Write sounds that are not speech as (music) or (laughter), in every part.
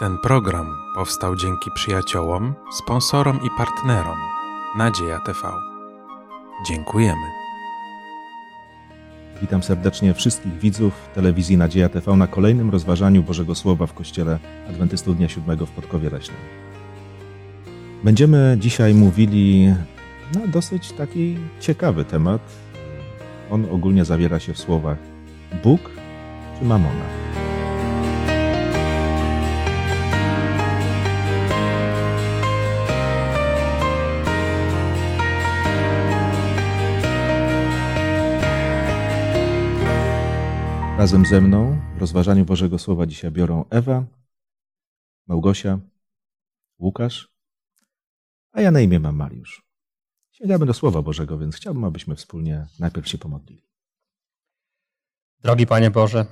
Ten program powstał dzięki przyjaciołom, sponsorom i partnerom Nadzieja TV. Dziękujemy. Witam serdecznie wszystkich widzów telewizji Nadzieja TV na kolejnym rozważaniu Bożego Słowa w Kościele Adwentystów Dnia Siódmego w Podkowie Leśnym. Będziemy dzisiaj mówili na dosyć taki ciekawy temat. On ogólnie zawiera się w słowach Bóg czy Mamona. Razem ze mną w rozważaniu Bożego Słowa dzisiaj biorą Ewa, Małgosia, Łukasz, a ja na imię mam Mariusz. Sięgamy do Słowa Bożego, więc chciałbym, abyśmy wspólnie najpierw się pomodlili. Drogi Panie Boże,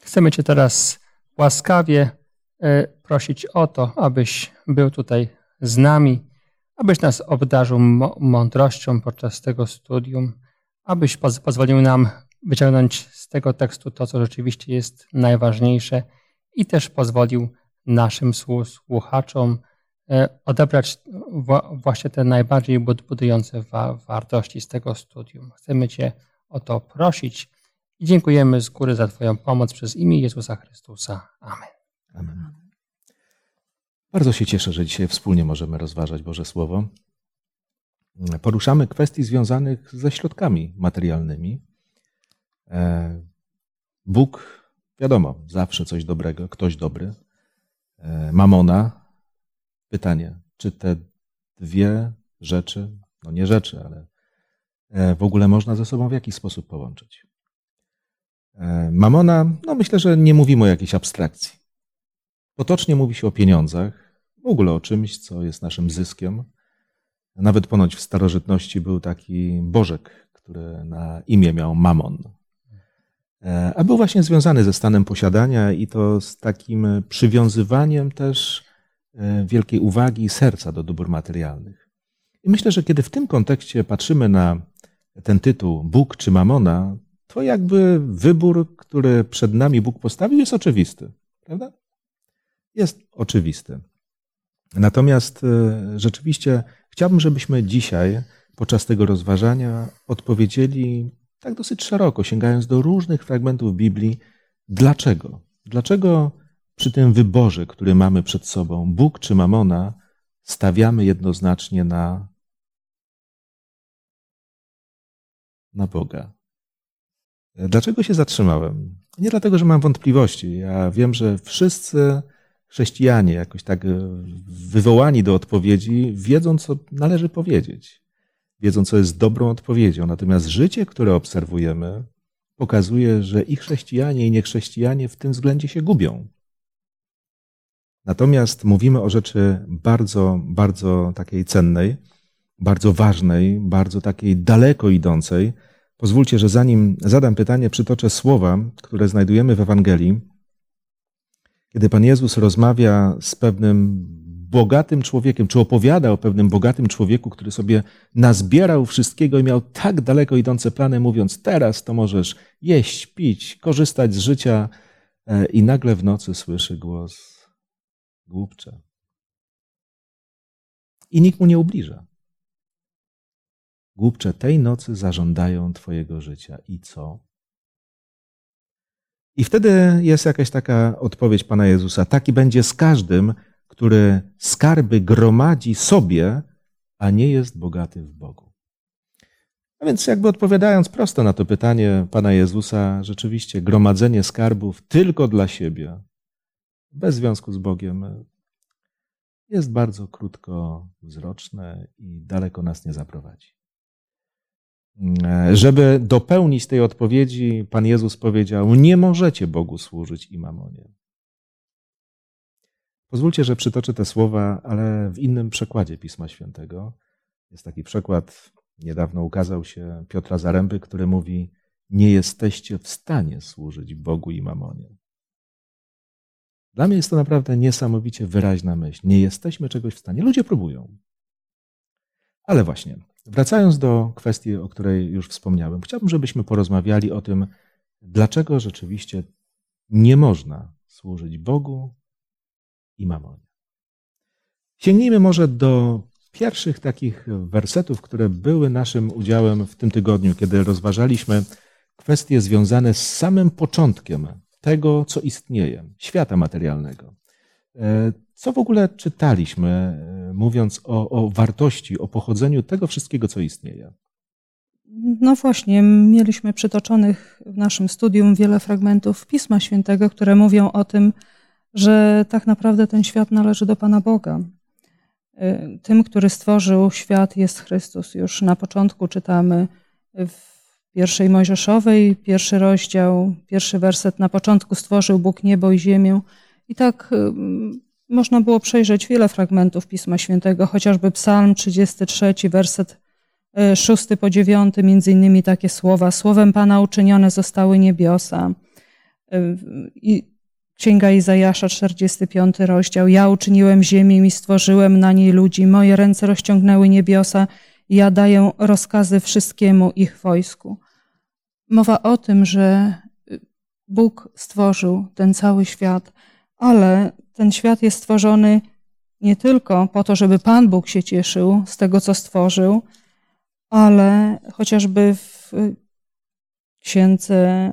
chcemy Cię teraz łaskawie e, prosić o to, abyś był tutaj z nami, abyś nas obdarzył mądrością podczas tego studium, abyś pozwolił nam wyciągnąć z tego tekstu to, co rzeczywiście jest najważniejsze i też pozwolił naszym słuchaczom e, odebrać właśnie te najbardziej budujące wartości z tego studium. Chcemy Cię o to prosić i dziękujemy z góry za Twoją pomoc przez imię Jezusa Chrystusa. Amen. Amen. Bardzo się cieszę, że dzisiaj wspólnie możemy rozważać Boże Słowo. Poruszamy kwestii związanych ze środkami materialnymi. E, Bóg, wiadomo, zawsze coś dobrego, ktoś dobry. E, mamona, pytanie, czy te dwie rzeczy, no nie rzeczy, ale e, w ogóle można ze sobą w jakiś sposób połączyć? Mamona, no myślę, że nie mówimy o jakiejś abstrakcji. Potocznie mówi się o pieniądzach, w ogóle o czymś, co jest naszym zyskiem. Nawet ponoć w starożytności był taki bożek, który na imię miał Mamon. E, a był właśnie związany ze stanem posiadania i to z takim przywiązywaniem też e, wielkiej uwagi i serca do dóbr materialnych. I myślę, że kiedy w tym kontekście patrzymy na ten tytuł Bóg czy Mamona, to jakby wybór, który przed nami Bóg postawił, jest oczywisty, prawda? Jest oczywisty. Natomiast e, rzeczywiście chciałbym, żebyśmy dzisiaj podczas tego rozważania odpowiedzieli tak dosyć szeroko, sięgając do różnych fragmentów Biblii, dlaczego? Dlaczego przy tym wyborze, który mamy przed sobą, Bóg czy Mamona, stawiamy jednoznacznie na, na Boga? Dlaczego się zatrzymałem? Nie dlatego, że mam wątpliwości. Ja wiem, że wszyscy chrześcijanie, jakoś tak wywołani do odpowiedzi, wiedzą, co należy powiedzieć wiedzą, co jest dobrą odpowiedzią. Natomiast życie, które obserwujemy, pokazuje, że i chrześcijanie, i niechrześcijanie w tym względzie się gubią. Natomiast mówimy o rzeczy bardzo, bardzo takiej cennej, bardzo ważnej, bardzo takiej daleko idącej. Pozwólcie, że zanim zadam pytanie, przytoczę słowa, które znajdujemy w Ewangelii, kiedy Pan Jezus rozmawia z pewnym bogatym człowiekiem, czy opowiada o pewnym bogatym człowieku, który sobie nazbierał wszystkiego i miał tak daleko idące plany, mówiąc: Teraz to możesz jeść, pić, korzystać z życia, e, i nagle w nocy słyszy głos: Głupcze. I nikt mu nie ubliża. Głupcze, tej nocy zażądają Twojego życia. I co? I wtedy jest jakaś taka odpowiedź Pana Jezusa. Taki będzie z każdym, który skarby gromadzi sobie, a nie jest bogaty w Bogu. A więc, jakby odpowiadając prosto na to pytanie Pana Jezusa, rzeczywiście gromadzenie skarbów tylko dla siebie, bez związku z Bogiem, jest bardzo krótkowzroczne i daleko nas nie zaprowadzi. Żeby dopełnić tej odpowiedzi, Pan Jezus powiedział: Nie możecie Bogu służyć i mamonie. Pozwólcie, że przytoczę te słowa, ale w innym przekładzie Pisma Świętego. Jest taki przekład, niedawno ukazał się Piotra Zaręby, który mówi: Nie jesteście w stanie służyć Bogu i mamonie. Dla mnie jest to naprawdę niesamowicie wyraźna myśl. Nie jesteśmy czegoś w stanie. Ludzie próbują. Ale właśnie, wracając do kwestii, o której już wspomniałem, chciałbym, żebyśmy porozmawiali o tym, dlaczego rzeczywiście nie można służyć Bogu i mamonie. Sięgnijmy może do pierwszych takich wersetów, które były naszym udziałem w tym tygodniu, kiedy rozważaliśmy kwestie związane z samym początkiem tego, co istnieje, świata materialnego. E, co w ogóle czytaliśmy, e, mówiąc o, o wartości, o pochodzeniu tego wszystkiego, co istnieje? No właśnie, mieliśmy przytoczonych w naszym studium wiele fragmentów Pisma Świętego, które mówią o tym, że tak naprawdę ten świat należy do Pana Boga. Y, tym, który stworzył świat, jest Chrystus. Już na początku czytamy w pierwszej Mojżeszowej, pierwszy rozdział, pierwszy werset. Na początku stworzył Bóg niebo i ziemię. I tak y, można było przejrzeć wiele fragmentów Pisma Świętego, chociażby Psalm 33, werset 6 po 9, między innymi takie słowa. Słowem Pana uczynione zostały niebiosa. Y, I Księga Izajasza, 45 rozdział. Ja uczyniłem ziemię i stworzyłem na niej ludzi. Moje ręce rozciągnęły niebiosa ja daję rozkazy wszystkiemu ich wojsku. Mowa o tym, że Bóg stworzył ten cały świat, ale ten świat jest stworzony nie tylko po to, żeby Pan Bóg się cieszył z tego, co stworzył, ale chociażby w księdze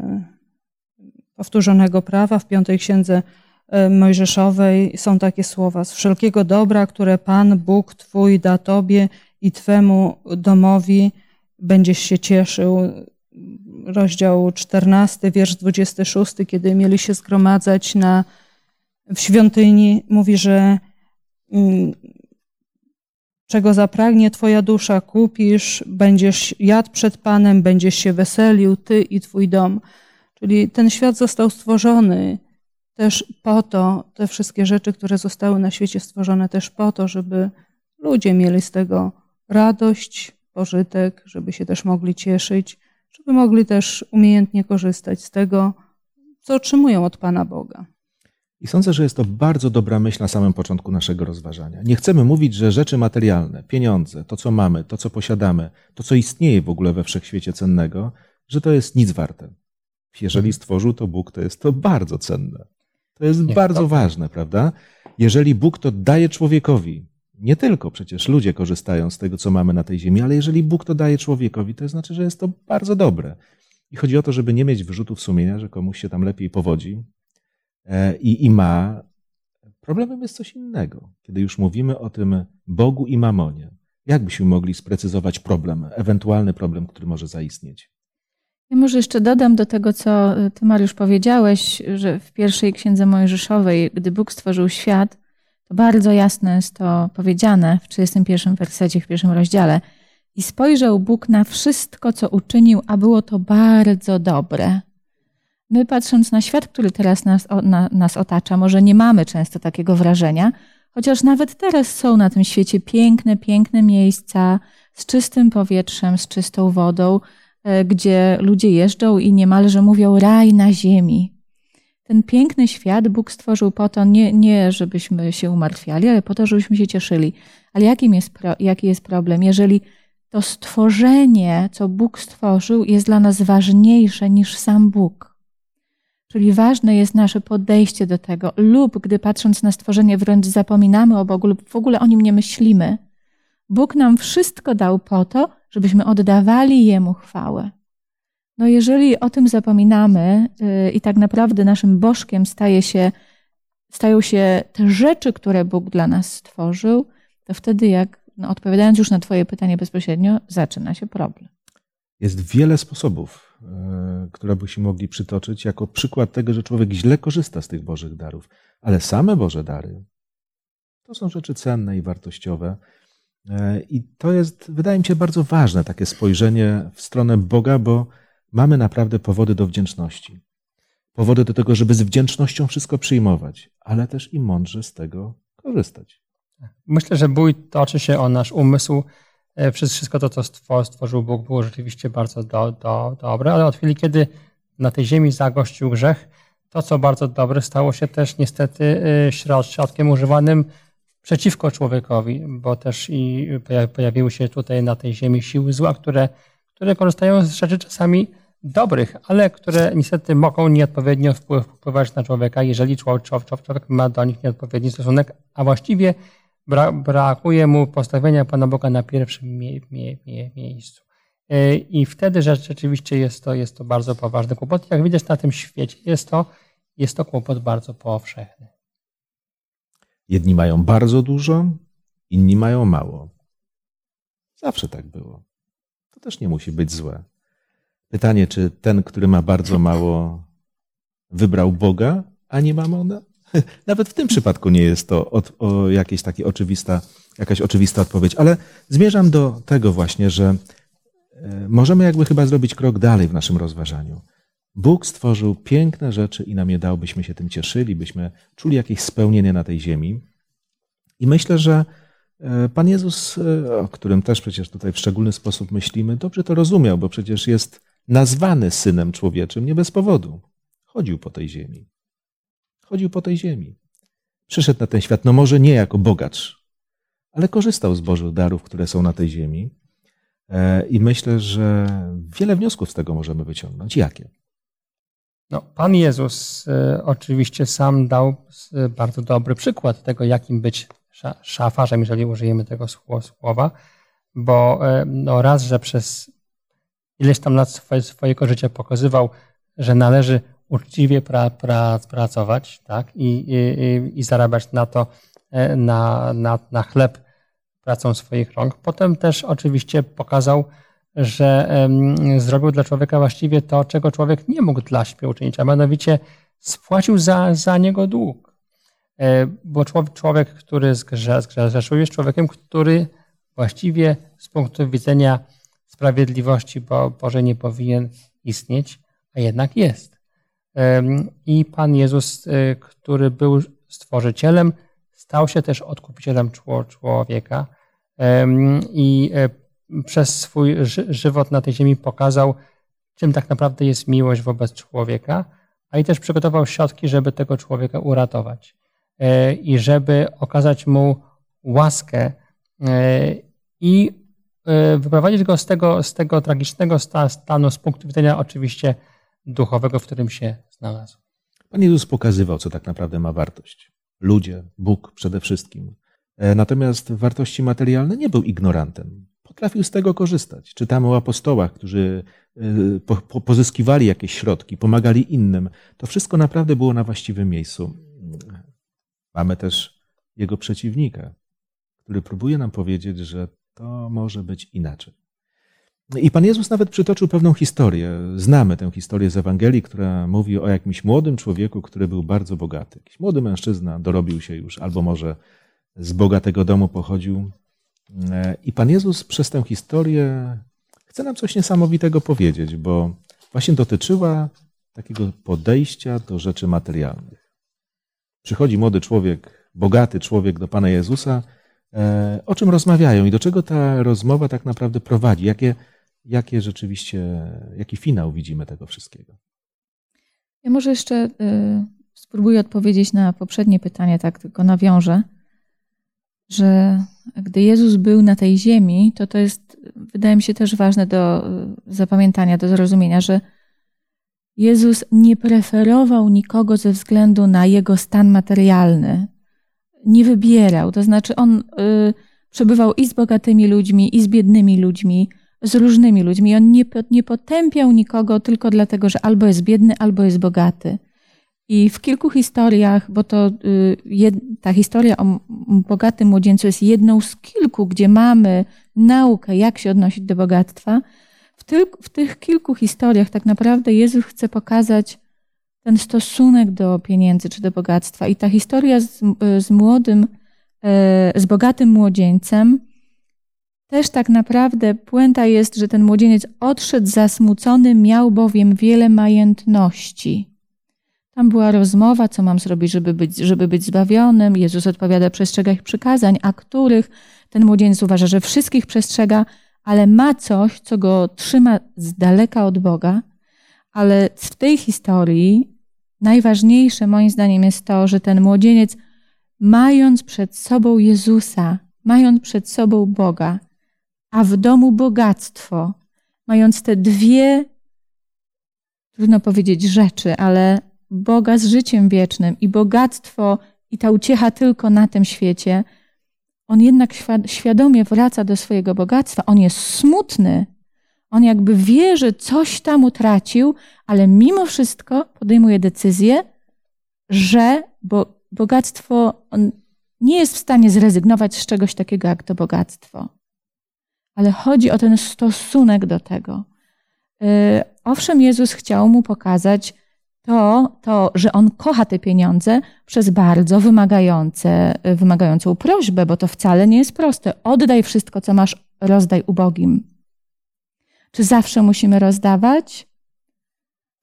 powtórzonego prawa w piątej księdze e, Mojżeszowej są takie słowa: Z wszelkiego dobra, które Pan Bóg Twój da Tobie i Twemu domowi, będziesz się cieszył. Rozdział 14, wiersz 26, kiedy mieli się zgromadzać na, w świątyni, mówi, że mm, czego zapragnie Twoja dusza, kupisz, będziesz jadł przed Panem, będziesz się weselił, Ty i Twój dom. Czyli ten świat został stworzony też po to, te wszystkie rzeczy, które zostały na świecie stworzone też po to, żeby ludzie mieli z tego radość, pożytek, żeby się też mogli cieszyć, żeby mogli też umiejętnie korzystać z tego, co otrzymują od Pana Boga. I sądzę, że jest to bardzo dobra myśl na samym początku naszego rozważania. Nie chcemy mówić, że rzeczy materialne, pieniądze, to co mamy, to co posiadamy, to co istnieje w ogóle we wszechświecie cennego, że to jest nic warte. Jeżeli stworzył to Bóg, to jest to bardzo cenne. To jest Niech bardzo to... ważne, prawda? Jeżeli Bóg to daje człowiekowi, nie tylko przecież ludzie korzystają z tego, co mamy na tej ziemi, ale jeżeli Bóg to daje człowiekowi, to znaczy, że jest to bardzo dobre. I chodzi o to, żeby nie mieć wyrzutów sumienia, że komuś się tam lepiej powodzi e, i, i ma. Problemem jest coś innego. Kiedy już mówimy o tym Bogu i mamonie, jak byśmy mogli sprecyzować problem, ewentualny problem, który może zaistnieć? Ja może jeszcze dodam do tego, co y, ty, Mariusz, powiedziałeś, że w pierwszej księdze Mojżeszowej, gdy Bóg stworzył świat, to bardzo jasno jest to powiedziane w 31 wersecie, w pierwszym rozdziale. I spojrzał Bóg na wszystko, co uczynił, a było to bardzo dobre. My, patrząc na świat, który teraz nas, na, nas otacza, może nie mamy często takiego wrażenia, chociaż nawet teraz są na tym świecie piękne, piękne miejsca z czystym powietrzem, z czystą wodą, gdzie ludzie jeżdżą i niemalże mówią raj na ziemi. Ten piękny świat Bóg stworzył po to, nie, nie żebyśmy się umartwiali, ale po to, żebyśmy się cieszyli. Ale jakim jest pro, jaki jest problem? Jeżeli to stworzenie, co Bóg stworzył, jest dla nas ważniejsze niż sam Bóg. Czyli ważne jest nasze podejście do tego, lub gdy patrząc na stworzenie wręcz zapominamy o Bogu, lub w ogóle o nim nie myślimy. Bóg nam wszystko dał po to, żebyśmy oddawali Jemu chwałę. No jeżeli o tym zapominamy yy, i tak naprawdę naszym bożkiem staje się, stają się te rzeczy, które Bóg dla nas stworzył, to wtedy jak, no odpowiadając już na Twoje pytanie bezpośrednio, zaczyna się problem. Jest wiele sposobów, yy, które byśmy mogli przytoczyć jako przykład tego, że człowiek źle korzysta z tych Bożych darów. Ale same Boże dary to są rzeczy cenne i wartościowe, I to jest, wydaje mi się, bardzo ważne takie spojrzenie w stronę Boga, bo mamy naprawdę powody do wdzięczności. Powody do tego, żeby z wdzięcznością wszystko przyjmować, ale też i mądrze z tego korzystać. Myślę, że bój toczy się o nasz umysł. E, przez wszystko to, co stworzył Bóg, było rzeczywiście bardzo do, do, dobre, ale od chwili, kiedy na tej ziemi zagościł grzech, to, co bardzo dobre, stało się też niestety e, środkiem używanym przeciwko człowiekowi, bo też i pojawiły się tutaj na tej ziemi siły zła, które, które korzystają z rzeczy czasami dobrych, ale które niestety mogą nieodpowiednio wpływać na człowieka, jeżeli człowiek ma do nich nieodpowiedni stosunek, a właściwie brakuje mu postawienia Pana Boga na pierwszym mie mie mie miejscu. E, I wtedy rzeczywiście jest to, jest to bardzo poważny kłopot. Jak widać na tym świecie, jest to, jest to kłopot bardzo powszechny. Jedni mają bardzo dużo, inni mają mało. Zawsze tak było. To też nie musi być złe. Pytanie, czy ten, który ma bardzo mało, wybrał Boga, a nie mamona? (laughs) Nawet w tym przypadku nie jest to od, o takie oczywista, jakaś oczywista odpowiedź, ale zmierzam do tego właśnie, że e, możemy jakby chyba zrobić krok dalej w naszym rozważaniu. Bóg stworzył piękne rzeczy i nam je dał, byśmy się tym cieszyli, byśmy czuli jakieś spełnienie na tej ziemi. I myślę, że e, Pan Jezus, e, o którym też przecież tutaj w szczególny sposób myślimy, dobrze to rozumiał, bo przecież jest nazwany synem człowieczym nie bez powodu. Chodził po tej ziemi. Chodził po tej ziemi. Przyszedł na ten świat, no może nie jako bogacz, ale korzystał z Bożych darów, które są na tej ziemi. E, I myślę, że wiele wniosków z tego możemy wyciągnąć. Jakie? No, Pan Jezus y, oczywiście sam dał y, bardzo dobry przykład tego, jakim być szafarzem, jeżeli użyjemy tego słowa, bo y, no, raz, że przez ileś tam lat swojego życia pokazywał, że należy uczciwie pra, pra, pracować tak? I, i, i zarabiać na to, e, na, na, na chleb pracą swoich rąk. Potem też oczywiście pokazał, że zrobił dla człowieka właściwie to, czego człowiek nie mógł dla siebie uczynić, a mianowicie spłacił za, za niego dług. E, bo człowiek, który zgrzeszył, jest człowiekiem, który właściwie z punktu widzenia sprawiedliwości Bo Boże nie powinien istnieć, a jednak jest. I Pan Jezus, y, który był stworzycielem, stał się też odkupicielem człowieka i e, przez swój żywot na tej ziemi pokazał, czym tak naprawdę jest miłość wobec człowieka, a i też przygotował środki, żeby tego człowieka uratować e, i żeby okazać mu łaskę e, i E, wyprowadzić go z tego, z tego tragicznego stanu z punktu widzenia oczywiście duchowego, w którym się znalazł. Pan Jezus pokazywał, co tak naprawdę ma wartość. Ludzie, Bóg przede wszystkim. Natomiast wartości materialne nie był ignorantem. Potrafił z tego korzystać. Czytamy o apostołach, którzy e, pozyskiwali jakieś środki, pomagali innym. To wszystko naprawdę było na właściwym miejscu. Mamy też jego przeciwnika, który próbuje nam powiedzieć, że to może być inaczej. I Pan Jezus nawet przytoczył pewną historię. Znamy tę historię z Ewangelii, która mówi o jakimś młodym człowieku, który był bardzo bogaty. Jakiś młody mężczyzna dorobił się już, albo może z bogatego domu pochodził. I Pan Jezus przez tę historię chce nam coś niesamowitego powiedzieć, bo właśnie dotyczyła takiego podejścia do rzeczy materialnych. Przychodzi młody człowiek, bogaty człowiek do Pana Jezusa E, o czym rozmawiają i do czego ta rozmowa tak naprawdę prowadzi? Jakie, jakie rzeczywiście, jaki finał widzimy tego wszystkiego? Ja może jeszcze y, spróbuję odpowiedzieć na poprzednie pytanie, tak tylko nawiążę, że gdy Jezus był na tej ziemi, to to jest, wydaje mi się, też ważne do zapamiętania, do zrozumienia, że Jezus nie preferował nikogo ze względu na jego stan materialny nie wybierał. To znaczy, on y, przebywał i z bogatymi ludźmi, i z biednymi ludźmi, z różnymi ludźmi. On nie, nie potępiał nikogo tylko dlatego, że albo jest biedny, albo jest bogaty. I w kilku historiach, bo to y, ta historia o bogatym młodzieńcu jest jedną z kilku, gdzie mamy naukę, jak się odnosić do bogactwa. W, tyl, w tych kilku historiach tak naprawdę Jezus chce pokazać, ten stosunek do pieniędzy czy do bogactwa. I ta historia z, z młodym, e, z bogatym młodzieńcem, też tak naprawdę puenta jest, że ten młodzieniec odszedł zasmucony, miał bowiem wiele majętności. Tam była rozmowa, co mam zrobić, żeby być, żeby być zbawionym. Jezus odpowiada, przestrzega ich przykazań, a których ten młodzieniec uważa, że wszystkich przestrzega, ale ma coś, co go trzyma z daleka od Boga. Ale w tej historii Najważniejsze moim zdaniem jest to, że ten młodzieniec, mając przed sobą Jezusa, mając przed sobą Boga, a w domu bogactwo, mając te dwie trudno powiedzieć rzeczy, ale Boga z życiem wiecznym i bogactwo i ta uciecha tylko na tym świecie, on jednak świadomie wraca do swojego bogactwa. On jest smutny. On jakby wie, że coś tam utracił, ale mimo wszystko podejmuje decyzję, że bo bogactwo, on nie jest w stanie zrezygnować z czegoś takiego jak to bogactwo. Ale chodzi o ten stosunek do tego. Y, owszem, Jezus chciał mu pokazać to, to, że on kocha te pieniądze przez bardzo wymagające, wymagającą prośbę, bo to wcale nie jest proste. Oddaj wszystko, co masz, rozdaj ubogim. Czy zawsze musimy rozdawać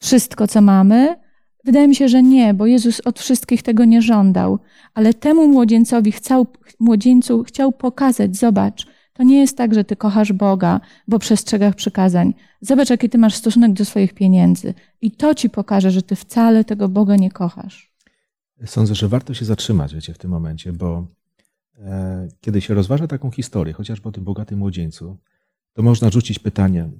wszystko, co mamy? Wydaje mi się, że nie, bo Jezus od wszystkich tego nie żądał, ale temu młodzieńcowi chciał, młodzieńcu chciał pokazać, zobacz, to nie jest tak, że ty kochasz Boga, bo przestrzegasz przykazań. Zobacz, jaki ty masz stosunek do swoich pieniędzy. I to ci pokaże, że ty wcale tego Boga nie kochasz. Sądzę, że warto się zatrzymać, wiecie, w tym momencie, bo e, kiedy się rozważa taką historię, chociażby o tym bogatym młodzieńcu, to można rzucić pytanie,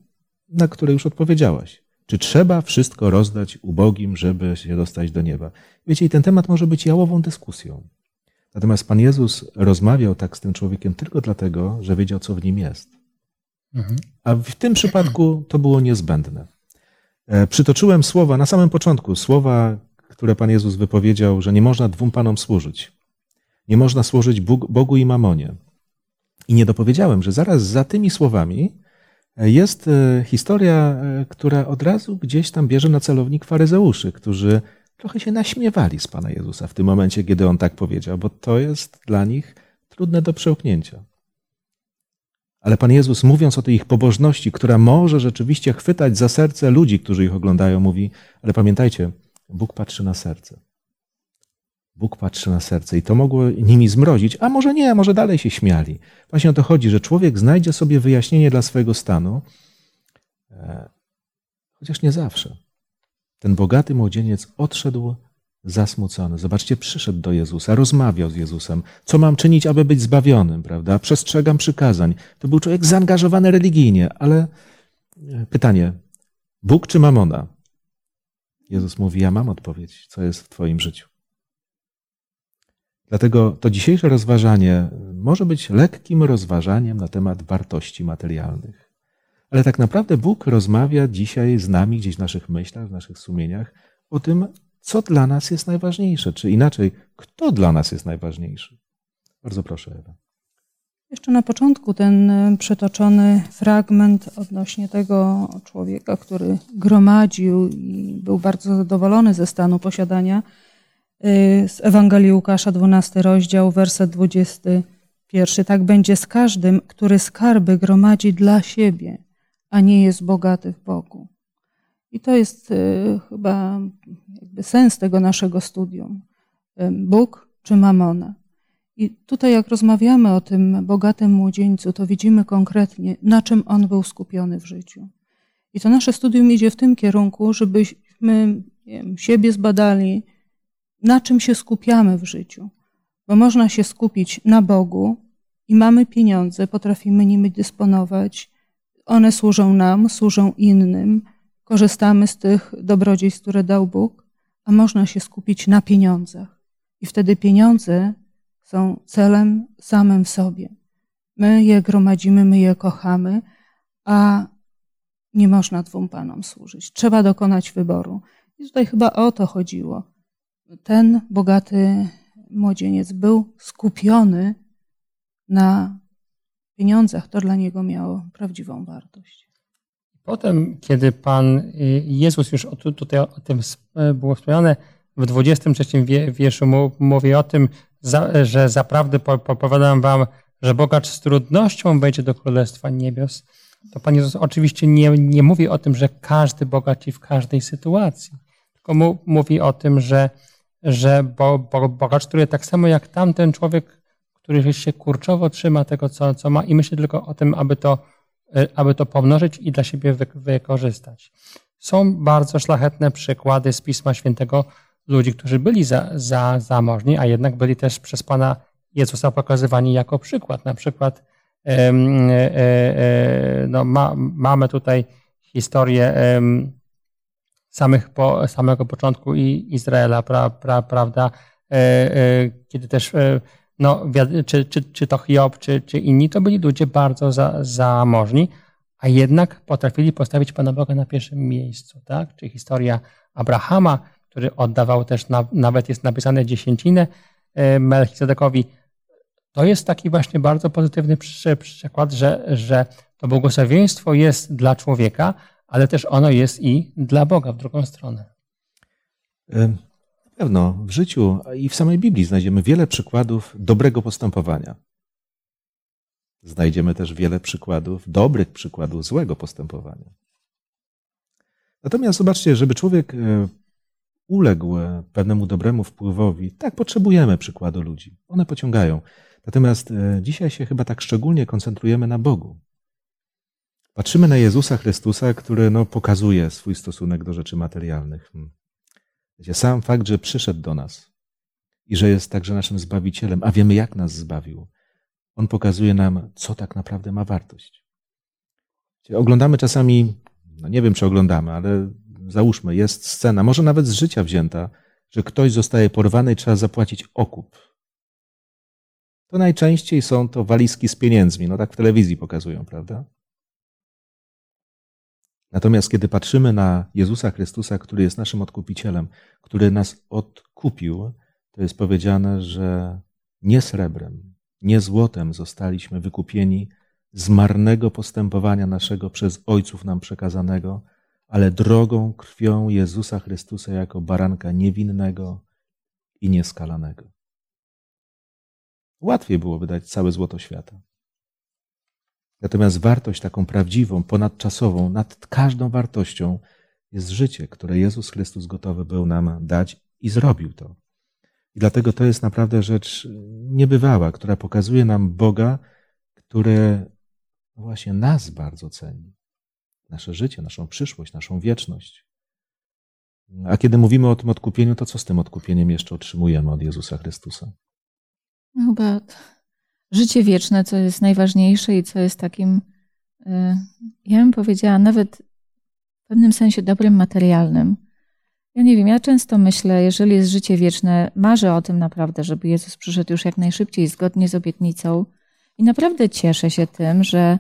na które już odpowiedziałaś. Czy trzeba wszystko rozdać ubogim, żeby się dostać do nieba? Wiecie, i ten temat może być jałową dyskusją. Natomiast Pan Jezus rozmawiał tak z tym człowiekiem tylko dlatego, że wiedział, co w nim jest. Mhm. A w tym przypadku to było niezbędne. E, przytoczyłem słowa na samym początku, słowa, które Pan Jezus wypowiedział, że nie można dwóm panom służyć. Nie można służyć Bogu i mamonie. I nie dopowiedziałem, że zaraz za tymi słowami e, jest e, historia, która od razu gdzieś tam bierze na celownik faryzeuszy, którzy trochę się naśmiewali z Pana Jezusa w tym momencie, kiedy On tak powiedział, bo to jest dla nich trudne do przełknięcia. Ale Pan Jezus, mówiąc o tej ich pobożności, która może rzeczywiście chwytać za serce ludzi, którzy ich oglądają, mówi: Ale pamiętajcie, Bóg patrzy na serce. Bóg patrzy na serce i to mogło nimi zmrozić, a może nie, może dalej się śmiali. Właśnie o to chodzi, że człowiek znajdzie sobie wyjaśnienie dla swojego stanu, e, chociaż nie zawsze. Ten bogaty młodzieniec odszedł zasmucony. Zobaczcie, przyszedł do Jezusa, rozmawiał z Jezusem. Co mam czynić, aby być zbawionym, prawda? Przestrzegam przykazań. To był człowiek zaangażowany religijnie, ale e, pytanie, Bóg czy mamona? Jezus mówi, ja mam odpowiedź, co jest w Twoim życiu. Dlatego to dzisiejsze rozważanie może być lekkim rozważaniem na temat wartości materialnych. Ale tak naprawdę Bóg rozmawia dzisiaj z nami, gdzieś w naszych myślach, w naszych sumieniach, o tym, co dla nas jest najważniejsze, czy inaczej, kto dla nas jest najważniejszy. Bardzo proszę, Ewa. Jeszcze na początku ten e, przytoczony fragment odnośnie tego człowieka, który gromadził i był bardzo zadowolony ze stanu posiadania, e, z Ewangelii Łukasza, 12 rozdział, werset 21. Tak będzie z każdym, który skarby gromadzi dla siebie, a nie jest bogaty w Bogu. I to jest y, chyba sens tego naszego studium. Bóg czy mamona. I tutaj, jak rozmawiamy o tym bogatym młodzieńcu, to widzimy konkretnie, na czym on był skupiony w życiu. I to nasze studium idzie w tym kierunku, żebyśmy wiem, siebie zbadali, na czym się skupiamy w życiu. Bo można się skupić na Bogu i mamy pieniądze, potrafimy nimi dysponować, one służą nam, służą innym, korzystamy z tych dobrodziejstw, które dał Bóg, a można się skupić na pieniądzach. I wtedy pieniądze są celem samym w sobie. My je gromadzimy, my je kochamy, a nie można dwóm panom służyć. Trzeba dokonać wyboru. I tutaj chyba o to chodziło. Ten bogaty młodzieniec był skupiony na pieniądzach, to dla niego miało prawdziwą wartość. Potem, kiedy Pan Jezus już tutaj o tym było wspomniane, w 23 wierszu mówi o tym, że zaprawdę powiadam wam, że bogacz z trudnością wejdzie do Królestwa Niebios, to Pan Jezus oczywiście nie, nie mówi o tym, że każdy bogaci w każdej sytuacji, tylko mówi o tym, że, że bo, bo, bogacz, który tak samo jak tamten człowiek który się kurczowo trzyma tego, co, co ma i myśli tylko o tym, aby to, e, aby to pomnożyć i dla siebie wykorzystać. Są bardzo szlachetne przykłady z Pisma Świętego ludzi, którzy byli za, za, zamożni, a jednak byli też przez Pana Jezusa pokazywani jako przykład. Na przykład e, e, no, ma, mamy tutaj historię samych po, samego początku Izraela, pra, pra, prawda? Kiedy też, no, czy, czy, czy to Hiob, czy, czy inni, to byli ludzie bardzo za, zamożni, a jednak potrafili postawić Pana Boga na pierwszym miejscu, tak? Czy historia Abrahama, który oddawał też, na, nawet jest napisane dziesięcinę Melchizedekowi, to jest taki właśnie bardzo pozytywny przykład, że, że to błogosławieństwo jest dla człowieka, ale też ono jest i dla Boga w drugą stronę. Pewno w życiu i w samej Biblii znajdziemy wiele przykładów dobrego postępowania. Znajdziemy też wiele przykładów, dobrych przykładów złego postępowania. Natomiast zobaczcie, żeby człowiek e, uległ pewnemu dobremu wpływowi, tak potrzebujemy przykładu ludzi. One pociągają. Natomiast e, dzisiaj się chyba tak szczególnie koncentrujemy na Bogu. Patrzymy na Jezusa Chrystusa, który no, pokazuje swój stosunek do rzeczy materialnych. Sam fakt, że przyszedł do nas i że jest także naszym Zbawicielem, a wiemy jak nas zbawił, on pokazuje nam, co tak naprawdę ma wartość. Oglądamy czasami, no nie wiem czy oglądamy, ale załóżmy, jest scena, może nawet z życia wzięta, że ktoś zostaje porwany i trzeba zapłacić okup. To najczęściej są to walizki z pieniędzmi, no tak w telewizji pokazują, prawda? Natomiast kiedy patrzymy na Jezusa Chrystusa, który jest naszym odkupicielem, który nas odkupił, to jest powiedziane, że nie srebrem, nie złotem zostaliśmy wykupieni z marnego postępowania naszego przez ojców nam przekazanego, ale drogą krwią Jezusa Chrystusa jako baranka niewinnego i nieskalanego. Łatwiej było wydać całe złoto świata. Natomiast wartość taką prawdziwą, ponadczasową, nad każdą wartością jest życie, które Jezus Chrystus gotowy był nam dać i zrobił to. I dlatego to jest naprawdę rzecz niebywała, która pokazuje nam Boga, który właśnie nas bardzo ceni. Nasze życie, naszą przyszłość, naszą wieczność. A kiedy mówimy o tym odkupieniu, to co z tym odkupieniem jeszcze otrzymujemy od Jezusa Chrystusa? No chyba życie wieczne, co jest najważniejsze i co jest takim, y, ja bym powiedziała, nawet w pewnym sensie dobrym materialnym. Ja nie wiem, ja często myślę, jeżeli jest życie wieczne, marzę o tym naprawdę, żeby Jezus przyszedł już jak najszybciej, zgodnie z obietnicą. I naprawdę cieszę się tym, że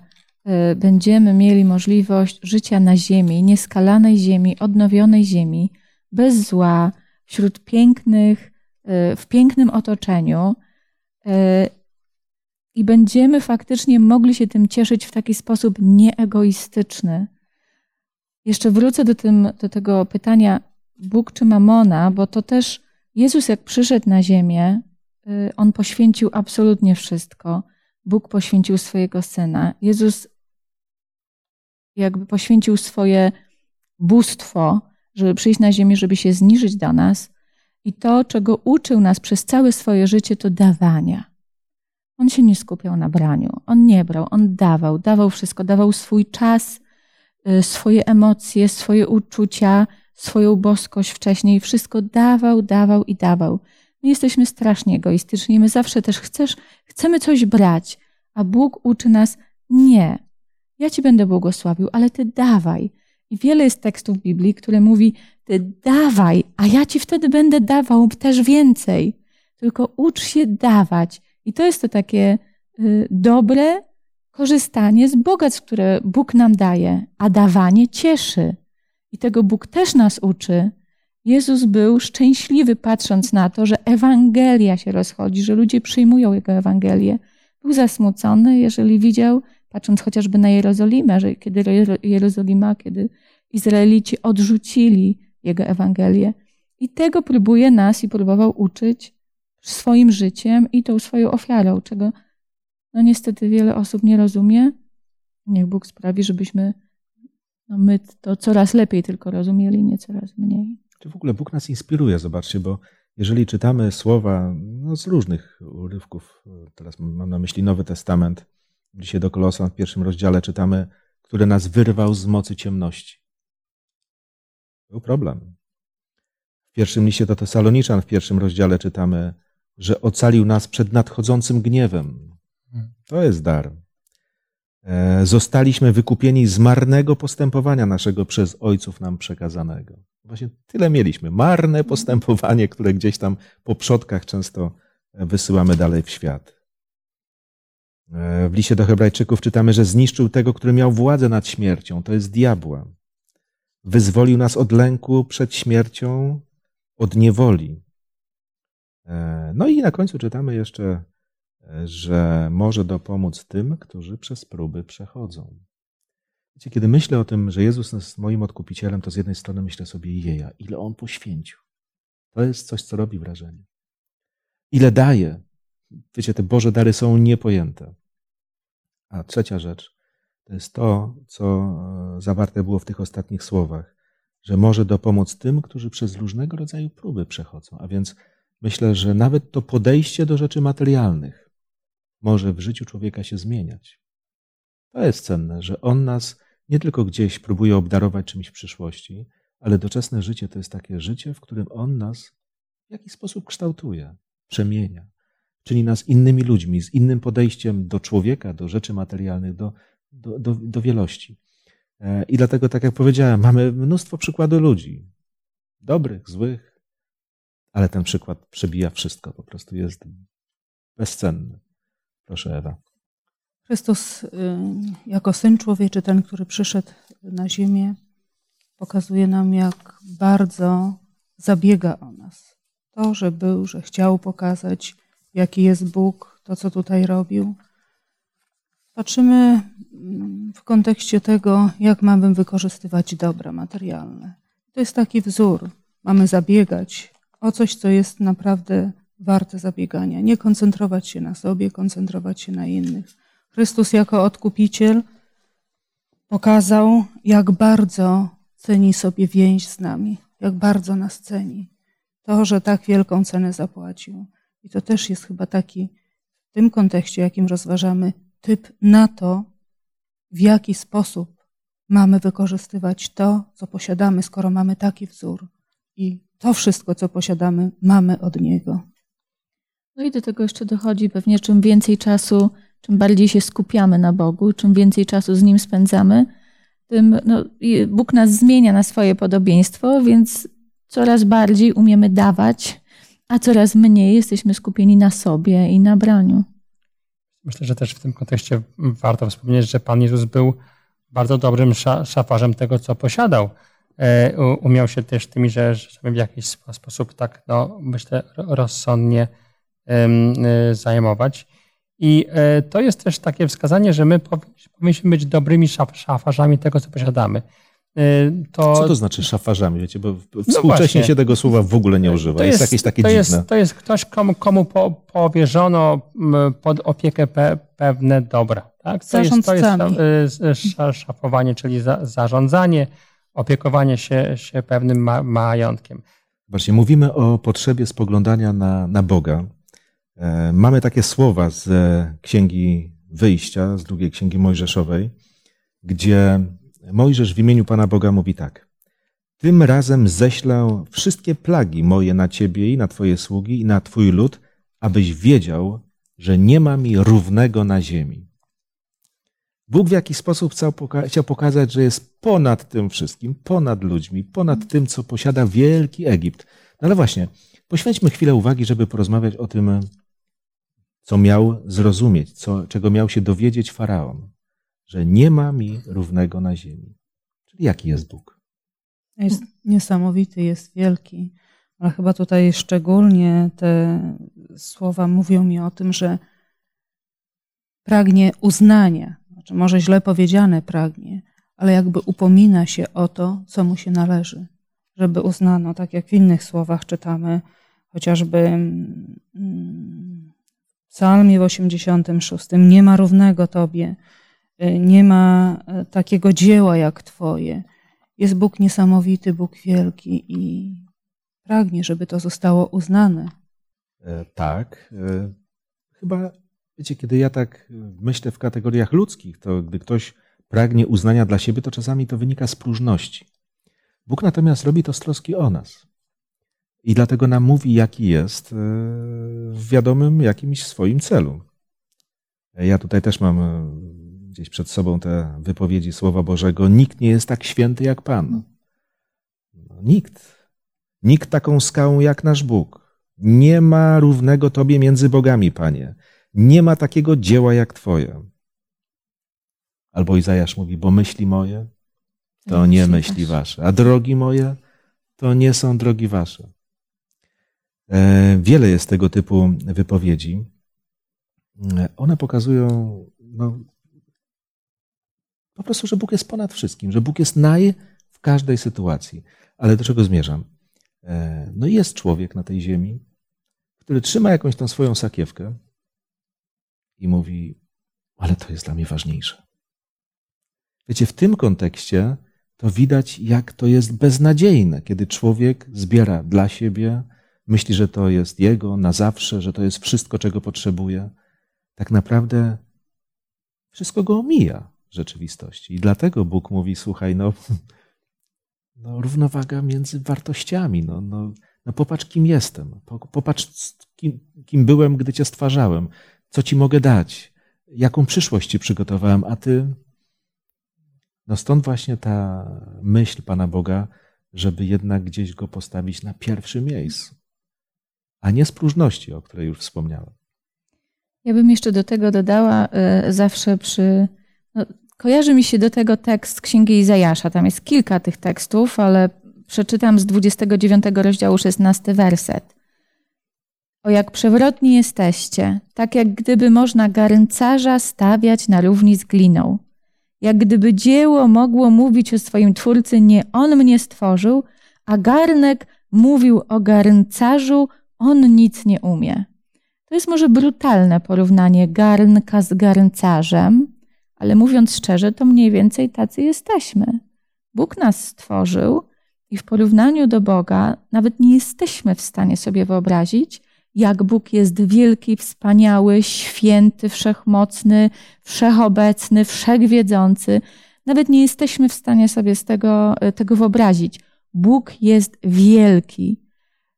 y, będziemy mieli możliwość życia na ziemi, nieskalanej ziemi, odnowionej ziemi, bez zła, wśród pięknych, y, w pięknym otoczeniu i będziemy faktycznie mogli się tym cieszyć w taki sposób nieegoistyczny. Jeszcze wrócę do, tym, do tego pytania Bóg czy mamona, bo to też Jezus, jak przyszedł na ziemię, y, on poświęcił absolutnie wszystko. Bóg poświęcił swojego syna. Jezus jakby poświęcił swoje bóstwo, żeby przyjść na ziemię, żeby się zniżyć do nas. I to, czego uczył nas przez całe swoje życie, to dawania. On się nie skupiał na braniu. On nie brał, on dawał, dawał wszystko, dawał swój czas, y, swoje emocje, swoje uczucia, swoją boskość wcześniej. Wszystko dawał, dawał i dawał. My jesteśmy strasznie egoistyczni. My zawsze też chcesz, chcemy coś brać, a Bóg uczy nas nie. Ja ci będę błogosławił, ale ty dawaj. I wiele jest tekstów Biblii, które mówi, ty dawaj, a ja ci wtedy będę dawał też więcej. Tylko ucz się dawać. I to jest to takie y, dobre korzystanie z bogactw, które Bóg nam daje, a dawanie cieszy. I tego Bóg też nas uczy. Jezus był szczęśliwy, patrząc na to, że Ewangelia się rozchodzi, że ludzie przyjmują Jego Ewangelię. Był zasmucony, jeżeli widział, patrząc chociażby na Jerozolimę, że kiedy Jerozolima, kiedy Izraelici odrzucili Jego Ewangelię. I tego próbuje nas i próbował uczyć swoim życiem i tą swoją ofiarą, czego no niestety wiele osób nie rozumie. Niech Bóg sprawi, żebyśmy no my to coraz lepiej tylko rozumieli, nie coraz mniej. Czy w ogóle Bóg nas inspiruje, zobaczcie, bo jeżeli czytamy słowa no, z różnych urywków, teraz mam na myśli Nowy Testament, dzisiaj do Kolosan w pierwszym rozdziale czytamy, który nas wyrwał z mocy ciemności. Był problem. W pierwszym liście do Tesaloniczan w pierwszym rozdziale czytamy, że ocalił nas przed nadchodzącym gniewem. To jest dar. E, zostaliśmy wykupieni z marnego postępowania naszego przez ojców nam przekazanego. Właśnie tyle mieliśmy. Marne postępowanie, które gdzieś tam po przodkach często wysyłamy dalej w świat. E, w liście do Hebrajczyków czytamy, że zniszczył tego, który miał władzę nad śmiercią, to jest diabła. Wyzwolił nas od lęku przed śmiercią, od niewoli. E, no i na końcu czytamy jeszcze, e, że może dopomóc tym, którzy przez próby przechodzą. Wiecie, kiedy myślę o tym, że Jezus jest moim odkupicielem, to z jednej strony myślę sobie, jeja, ile On poświęcił. To jest coś, co robi wrażenie. Ile daje. Wiecie, te Boże dary są niepojęte. A trzecia rzecz to jest to, co e, zawarte było w tych ostatnich słowach, że może dopomóc tym, którzy przez różnego rodzaju próby przechodzą. A więc myślę, że nawet to podejście do rzeczy materialnych może w życiu człowieka się zmieniać. To jest cenne, że on nas nie tylko gdzieś próbuje obdarować czymś w przyszłości, ale doczesne życie to jest takie życie, w którym on nas w jakiś sposób kształtuje, przemienia czyni nas innymi ludźmi, z innym podejściem do człowieka, do rzeczy materialnych, do, do, do, do wielości. E, I dlatego, tak jak powiedziałem, mamy mnóstwo przykładów ludzi, dobrych, złych, ale ten przykład przebija wszystko, po prostu jest bezcenny. Proszę, Ewa. Chrystus, y, jako syn człowieczy, ten, który przyszedł na ziemię, pokazuje nam, jak bardzo zabiega o nas. To, że był, że chciał pokazać, jaki jest Bóg, to co tutaj robił. Patrzymy mm, w kontekście tego, jak mamy wykorzystywać dobra materialne. To jest taki wzór. Mamy zabiegać o coś, co jest naprawdę warte zabiegania. Nie koncentrować się na sobie, koncentrować się na innych. Chrystus jako odkupiciel pokazał, jak bardzo ceni sobie więź z nami, jak bardzo nas ceni. To, że tak wielką cenę zapłacił. I to też jest chyba taki, w tym kontekście, jakim rozważamy, typ na to, w jaki sposób mamy wykorzystywać to, co posiadamy, skoro mamy taki wzór. I to wszystko, co posiadamy, mamy od Niego. No i do tego jeszcze dochodzi pewnie, czym więcej czasu, czym bardziej się skupiamy na Bogu, czym więcej czasu z Nim spędzamy, tym no, Bóg nas zmienia na swoje podobieństwo, więc coraz bardziej umiemy dawać a coraz mniej jesteśmy skupieni na sobie i na braniu. Myślę, że też w tym kontekście warto wspomnieć, że Pan Jezus był bardzo dobrym szafarzem tego, co posiadał. E, umiał się też tymi rzeczami w jakiś sposób tak, no, myślę, rozsądnie e, zajmować. I e, to jest też takie wskazanie, że my powinniśmy być dobrymi szafarzami tego, co posiadamy. To... Co to znaczy szafarzami? Wiecie, bo współcześnie no się tego słowa w ogóle nie używa. To jest, jest jakieś takie to dziwne. Jest, to jest ktoś, komu, komu po, powierzono pod opiekę pe, pewne dobra. Tak? To, jest, to jest szafowanie, czyli za, zarządzanie, opiekowanie się, się pewnym ma, majątkiem. Właśnie mówimy o potrzebie spoglądania na, na Boga. E, mamy takie słowa z Księgi Wyjścia, z drugiej Księgi Mojżeszowej, gdzie Mojżesz w imieniu Pana Boga mówi tak. Tym razem ześlę wszystkie plagi moje na ciebie i na twoje sługi i na twój lud, abyś wiedział, że nie ma mi równego na ziemi. Bóg w jakiś sposób chciał pokazać, że jest ponad tym wszystkim, ponad ludźmi, ponad tym, co posiada wielki Egipt. No ale właśnie, poświęćmy chwilę uwagi, żeby porozmawiać o tym, co miał zrozumieć, co, czego miał się dowiedzieć faraon że nie ma mi równego na ziemi. Czyli jaki jest Bóg? Jest niesamowity, jest wielki, ale chyba tutaj szczególnie te słowa mówią mi o tym, że pragnie uznania, znaczy może źle powiedziane pragnie, ale jakby upomina się o to, co mu się należy, żeby uznano, tak jak w innych słowach czytamy, chociażby mm, w Psalmie w 86, nie ma równego Tobie, E, nie ma e, takiego dzieła jak Twoje. Jest Bóg niesamowity, Bóg wielki i pragnie, żeby to zostało uznane. E, tak. Chyba, wiecie, kiedy ja tak myślę w kategoriach ludzkich, to gdy ktoś pragnie uznania dla siebie, to czasami to wynika z próżności. Bóg natomiast robi to z troski o nas. I dlatego nam mówi, jaki jest w wiadomym jakimś swoim celu. Ja tutaj też mam gdzieś przed sobą te wypowiedzi Słowa Bożego. Nikt nie jest tak święty jak Pan. No, nikt. Nikt taką skałą jak nasz Bóg. Nie ma równego Tobie między bogami, Panie. Nie ma takiego dzieła jak Twoje. Albo Izajasz mówi, bo myśli moje to nie myśli wasze, a drogi moje to nie są drogi wasze. E, wiele jest tego typu wypowiedzi. E, one pokazują no, po prostu, że Bóg jest ponad wszystkim, że Bóg jest naj w każdej sytuacji. Ale do czego zmierzam? E, no jest człowiek na tej ziemi, który trzyma jakąś tą swoją sakiewkę i mówi, ale to jest dla mnie ważniejsze. Wiecie, w tym kontekście to widać, jak to jest beznadziejne, kiedy człowiek zbiera dla siebie, myśli, że to jest jego na zawsze, że to jest wszystko, czego potrzebuje. Tak naprawdę wszystko go omija w rzeczywistości. I dlatego Bóg mówi: Słuchaj, no, no równowaga między wartościami. No, no, no popatrz, kim jestem. Popatrz, kim, kim byłem, gdy cię stwarzałem. Co ci mogę dać? Jaką przyszłość ci przygotowałem, a ty no stąd właśnie ta myśl Pana Boga, żeby jednak gdzieś go postawić na pierwszym miejscu, a nie z próżności, o której już wspomniałem. Ja bym jeszcze do tego dodała y, zawsze przy. No, kojarzy mi się do tego tekst Księgi Izajasza. Tam jest kilka tych tekstów, ale przeczytam z 29 rozdziału 16 werset. O jak przewrotni jesteście, tak jak gdyby można garncarza stawiać na równi z gliną jak gdyby dzieło mogło mówić o swoim twórcy, nie on mnie stworzył, a garnek mówił o garncarzu, on nic nie umie. To jest może brutalne porównanie garnka z garncarzem, ale mówiąc szczerze, to mniej więcej tacy jesteśmy. Bóg nas stworzył i w porównaniu do Boga nawet nie jesteśmy w stanie sobie wyobrazić, jak Bóg jest wielki, wspaniały, święty, wszechmocny, wszechobecny, wszechwiedzący. Nawet nie jesteśmy w stanie sobie z tego, tego wyobrazić. Bóg jest wielki.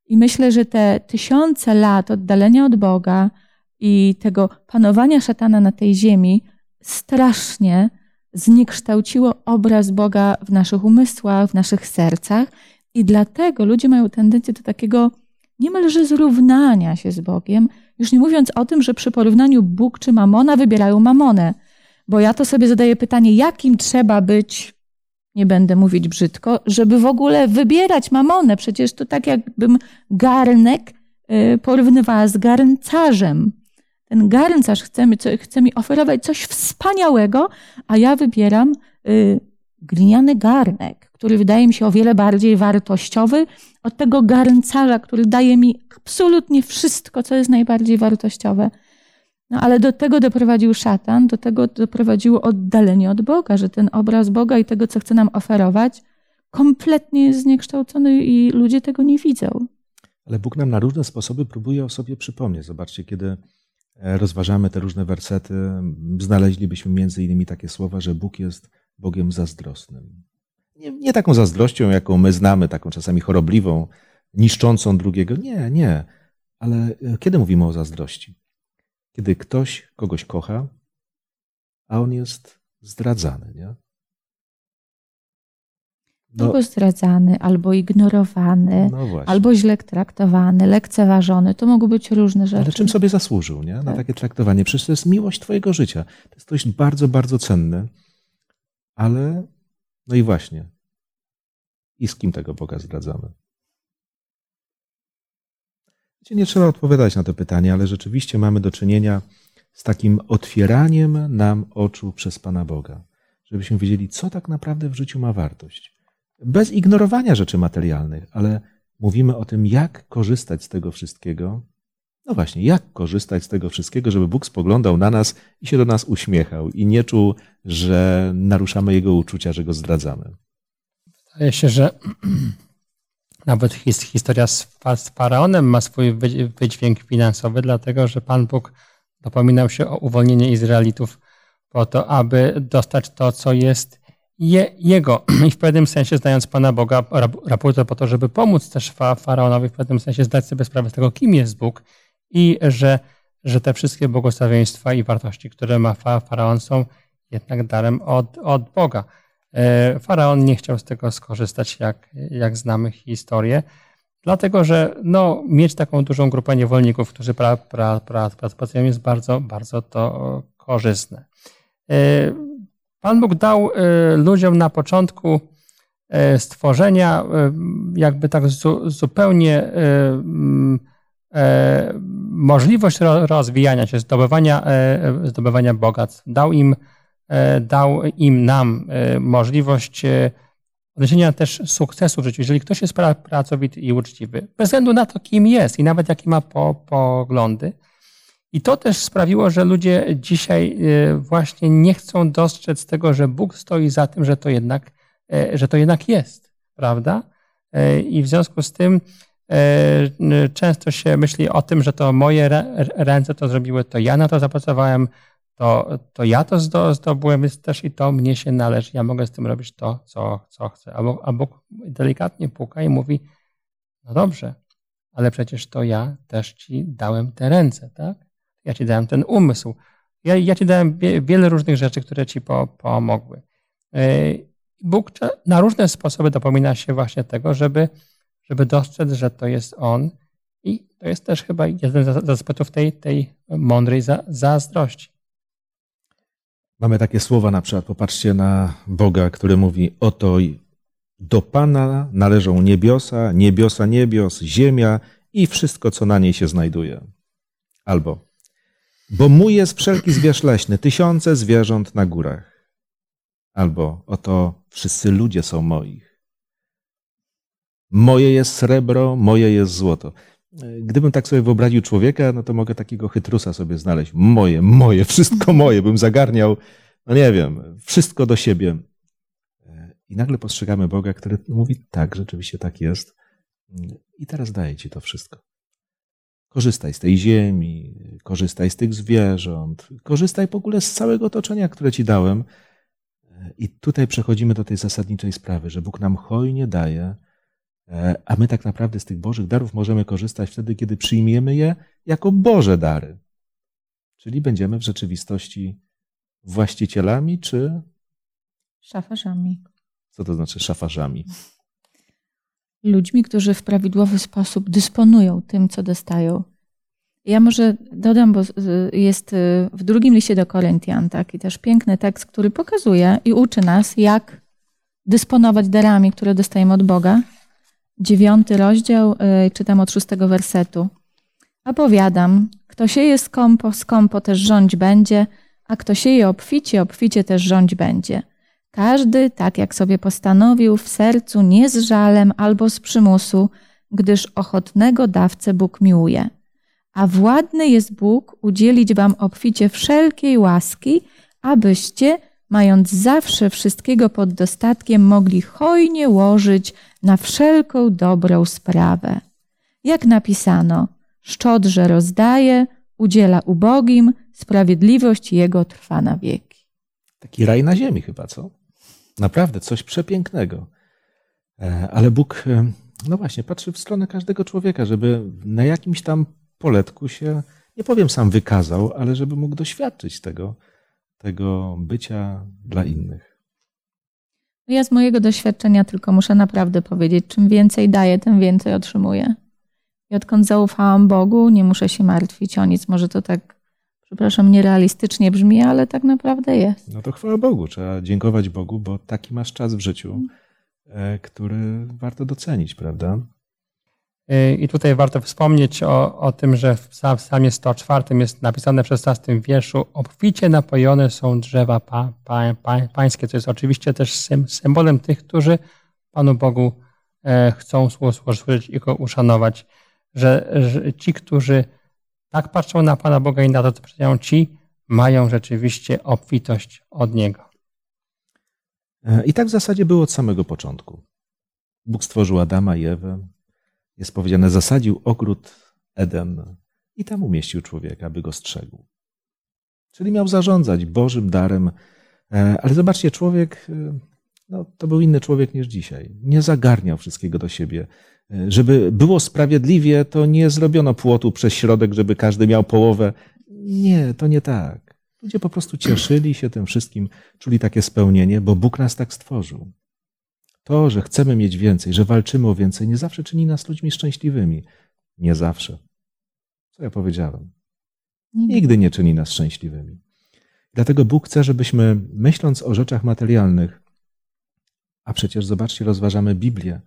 I myślę, że te tysiące lat oddalenia od Boga i tego panowania szatana na tej ziemi strasznie zniekształciło obraz Boga w naszych umysłach, w naszych sercach. I dlatego ludzie mają tendencję do takiego niemalże zrównania się z Bogiem, już nie mówiąc o tym, że przy porównaniu Bóg czy Mamona wybierają Mamonę. Bo ja to sobie zadaję pytanie, jakim trzeba być, nie będę mówić brzydko, żeby w ogóle wybierać Mamonę. Przecież to tak jakbym garnek y, porównywała z garncarzem. Ten garncarz chce mi, chce mi oferować coś wspaniałego, a ja wybieram y, gliniany garnek, który wydaje mi się o wiele bardziej wartościowy od tego garncarza, który daje mi absolutnie wszystko, co jest najbardziej wartościowe. No ale do tego doprowadził szatan, do tego doprowadziło oddalenie od Boga, że ten obraz Boga i tego, co chce nam oferować, kompletnie jest zniekształcony i ludzie tego nie widzą. Ale Bóg nam na różne sposoby próbuje o sobie przypomnieć. Zobaczcie, kiedy e, rozważamy te różne wersety, znaleźlibyśmy między innymi takie słowa, że Bóg jest Bogiem zazdrosnym. Nie, nie taką zazdrością, jaką my znamy, taką czasami chorobliwą, niszczącą drugiego. Nie, nie. Ale e, kiedy mówimy o zazdrości? Kiedy ktoś kogoś kocha, a on jest zdradzany, nie? No, albo zdradzany, albo ignorowany, no albo źle traktowany, lekceważony. To mogą być różne rzeczy. Ale czym sobie zasłużył nie? na tak. takie traktowanie? Przecież to jest miłość Twojego życia. To jest coś bardzo, bardzo cenne. Ale no i właśnie. I z kim tego Boga zdradzamy? Nie trzeba odpowiadać na to pytanie, ale rzeczywiście mamy do czynienia z takim otwieraniem nam oczu przez Pana Boga, żebyśmy wiedzieli, co tak naprawdę w życiu ma wartość. Bez ignorowania rzeczy materialnych, ale mówimy o tym, jak korzystać z tego wszystkiego. No właśnie, jak korzystać z tego wszystkiego, żeby Bóg spoglądał na nas i się do nas uśmiechał i nie czuł, że naruszamy Jego uczucia, że Go zdradzamy. Wydaje się, że (clears throat) nawet historia z faraonem ma swój wydźwięk finansowy, dlatego że Pan Bóg dopominał się o uwolnienie Izraelitów po to, aby dostać to, co jest je, jego. (clears throat) I w pewnym sensie, zdając Pana Boga raport po to, żeby pomóc też faraonowi, w pewnym sensie zdać sobie sprawę z tego, kim jest Bóg i że, że te wszystkie błogosławieństwa i wartości, które ma faraon, są jednak darem od, od Boga. E, faraon nie chciał z tego skorzystać, jak, jak znamy historię, dlatego że no, mieć taką dużą grupę niewolników, którzy pra, pra, pra, pracują, jest bardzo, bardzo to korzystne. E, Pan Bóg dał e, ludziom na początku stworzenia jakby tak zupełnie możliwość rozwijania się, zdobywania, zdobywania bogactw. Dał im E, dał im, nam e, możliwość e, odniesienia też sukcesu w życiu, jeżeli ktoś jest pracowity i uczciwy, bez względu na to, kim jest i nawet jakie ma po, poglądy. I to też sprawiło, że ludzie dzisiaj właśnie nie chcą dostrzec tego, że Bóg stoi za tym, że to jednak, że to jednak jest, prawda? I w związku z tym często się myśli o tym, że to moje ręce to zrobiły, to ja na to zapracowałem, to, to ja to zdobyłem, więc też i to mnie się należy. Ja mogę z tym robić to, co, co chcę. A Bóg delikatnie puka i mówi, no dobrze, ale przecież to ja też ci dałem te ręce, tak? Ja ci dałem ten umysł. Ja, ja ci dałem wiele różnych rzeczy, które ci po, pomogły. E, Bóg na różne sposoby dopomina się właśnie tego, żeby, żeby dostrzec, że to jest On. I to jest też chyba jeden z aspektów tej, tej mądrej zazdrości. Mamy takie słowa na przykład, popatrzcie na Boga, który mówi: Oto do Pana należą niebiosa, niebiosa niebios, ziemia i wszystko, co na niej się znajduje. Albo, bo mój jest wszelki zwierz leśny, tysiące zwierząt na górach. Albo, oto wszyscy ludzie są moich. Moje jest srebro, moje jest złoto. Gdybym tak sobie wyobraził człowieka, no to mogę takiego chytrusa sobie znaleźć. Moje, moje, wszystko moje. Bym zagarniał, no nie wiem, wszystko do siebie. I nagle postrzegamy Boga, który mówi, tak, rzeczywiście tak jest. I teraz daję ci to wszystko. Korzystaj z tej ziemi, korzystaj z tych zwierząt, korzystaj w ogóle z całego otoczenia, które ci dałem. I tutaj przechodzimy do tej zasadniczej sprawy, że Bóg nam hojnie daje E, a my tak naprawdę z tych Bożych darów możemy korzystać wtedy, kiedy przyjmiemy je jako Boże dary. Czyli będziemy w rzeczywistości właścicielami czy. Szafarzami. Co to znaczy szafarzami? Ludźmi, którzy w prawidłowy sposób dysponują tym, co dostają. Ja może dodam, bo jest y, w drugim liście do Koryntian taki też piękny tekst, który pokazuje i uczy nas, jak dysponować darami, które dostajemy od Boga dziewiąty rozdział, y, czytam od szóstego wersetu. A powiadam, kto sieje skąpo, skąpo też rządź będzie, a kto sieje obficie, obficie też rządź będzie. Każdy, tak jak sobie postanowił, w sercu nie z żalem albo z przymusu, gdyż ochotnego dawcę Bóg miłuje. A władny jest Bóg udzielić wam obficie wszelkiej łaski, abyście, mając zawsze wszystkiego pod dostatkiem, mogli hojnie łożyć na wszelką dobrą sprawę. Jak napisano, szczodrze rozdaje, udziela ubogim, sprawiedliwość jego trwa na wieki. Taki raj na ziemi chyba, co? Naprawdę, coś przepięknego. E, ale Bóg, e, no właśnie, patrzy w stronę każdego człowieka, żeby na jakimś tam poletku się, nie powiem sam wykazał, ale żeby mógł doświadczyć tego, tego bycia dla innych. Ja z mojego doświadczenia tylko muszę naprawdę powiedzieć, czym więcej daję, tym więcej otrzymuję. I odkąd zaufałam Bogu, nie muszę się martwić o nic. Może to tak, przepraszam, nierealistycznie brzmi, ale tak naprawdę jest. No to chwała Bogu. Trzeba dziękować Bogu, bo taki masz czas w życiu, e, który warto docenić, prawda? Y, I tutaj warto wspomnieć o, o tym, że w psalmie 104 jest napisane w 16 wierszu obficie napojone są drzewa pa, pa, pa, pańskie, co jest oczywiście też symbolem tych, którzy Panu Bogu e, chcą służyć i Go uszanować. Że, że ci, którzy tak patrzą na Pana Boga i na to, co ci mają rzeczywiście obfitość od Niego. E, I tak w zasadzie było od samego początku. Bóg stworzył Adama i Ewę, jest powiedziane, zasadził ogród Eden i tam umieścił człowieka, aby go strzegł. Czyli miał zarządzać Bożym darem. E, ale zobaczcie, człowiek, e, no, to był inny człowiek niż dzisiaj. Nie zagarniał wszystkiego do siebie. E, żeby było sprawiedliwie, to nie zrobiono płotu przez środek, żeby każdy miał połowę. Nie, to nie tak. Ludzie po prostu cieszyli się tym wszystkim, czuli takie spełnienie, bo Bóg nas tak stworzył. To, że chcemy mieć więcej, że walczymy o więcej, nie zawsze czyni nas ludźmi szczęśliwymi. Nie zawsze. Co ja powiedziałem? Nigdy nie czyni nas szczęśliwymi. Dlatego Bóg chce, żebyśmy, myśląc o rzeczach materialnych, a przecież zobaczcie, rozważamy Biblię,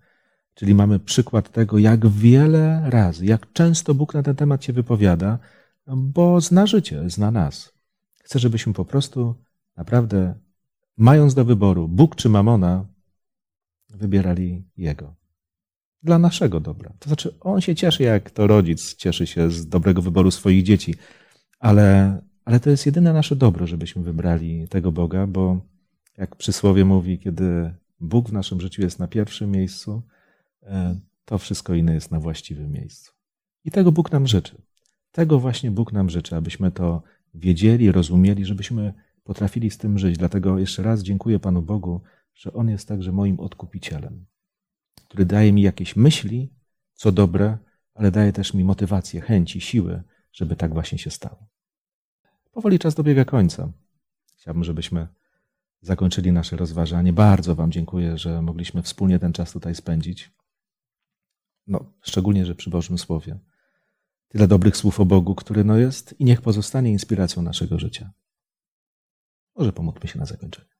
czyli mamy przykład tego, jak wiele razy, jak często Bóg na ten temat się wypowiada, bo zna życie, zna nas. Chce, żebyśmy po prostu naprawdę, mając do wyboru Bóg czy Mamona, wybierali Jego. Dla naszego dobra. To znaczy, on się cieszy, jak to rodzic cieszy się z dobrego wyboru swoich dzieci, ale, ale to jest jedyne nasze dobro, żebyśmy wybrali tego Boga, bo jak przysłowie mówi, kiedy Bóg w naszym życiu jest na pierwszym miejscu, e, to wszystko inne jest na właściwym miejscu. I tego Bóg nam życzy. Tego właśnie Bóg nam życzy, abyśmy to wiedzieli, rozumieli, żebyśmy potrafili z tym żyć. Dlatego jeszcze raz dziękuję Panu Bogu, że On jest także moim odkupicielem, który daje mi jakieś myśli, co dobre, ale daje też mi motywację, chęci, siły, żeby tak właśnie się stało. Powoli czas dobiega końca. Chciałbym, żebyśmy zakończyli nasze rozważanie. Bardzo Wam dziękuję, że mogliśmy wspólnie ten czas tutaj spędzić. No, szczególnie, że przy Bożym Słowie. Tyle dobrych słów o Bogu, który no jest i niech pozostanie inspiracją naszego życia. Może pomódlmy się na zakończenie.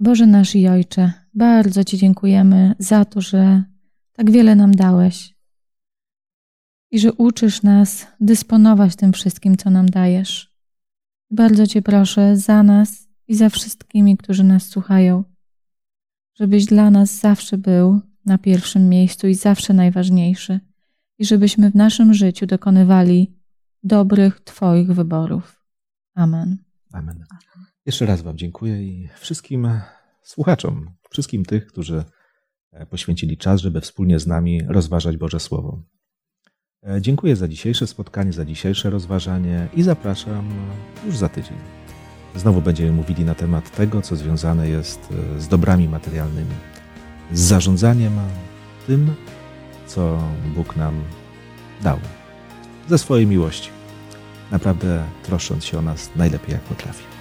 Boże nasz i Ojcze, bardzo Ci dziękujemy za to, że tak wiele nam dałeś i że uczysz nas dysponować tym wszystkim, co nam dajesz. Bardzo Cię proszę za nas i za wszystkimi, którzy nas słuchają, żebyś dla nas zawsze był na pierwszym miejscu i zawsze najważniejszy, i żebyśmy w naszym życiu dokonywali dobrych Twoich wyborów. Amen. Amen. Jeszcze raz Wam dziękuję i wszystkim słuchaczom, wszystkim tych, którzy poświęcili czas, żeby wspólnie z nami rozważać Boże Słowo. Dziękuję za dzisiejsze spotkanie, za dzisiejsze rozważanie i zapraszam już za tydzień. Znowu będziemy mówili na temat tego, co związane jest z dobrami materialnymi, z zarządzaniem tym, co Bóg nam dał ze swojej miłości, naprawdę troszcząc się o nas najlepiej jak potrafi.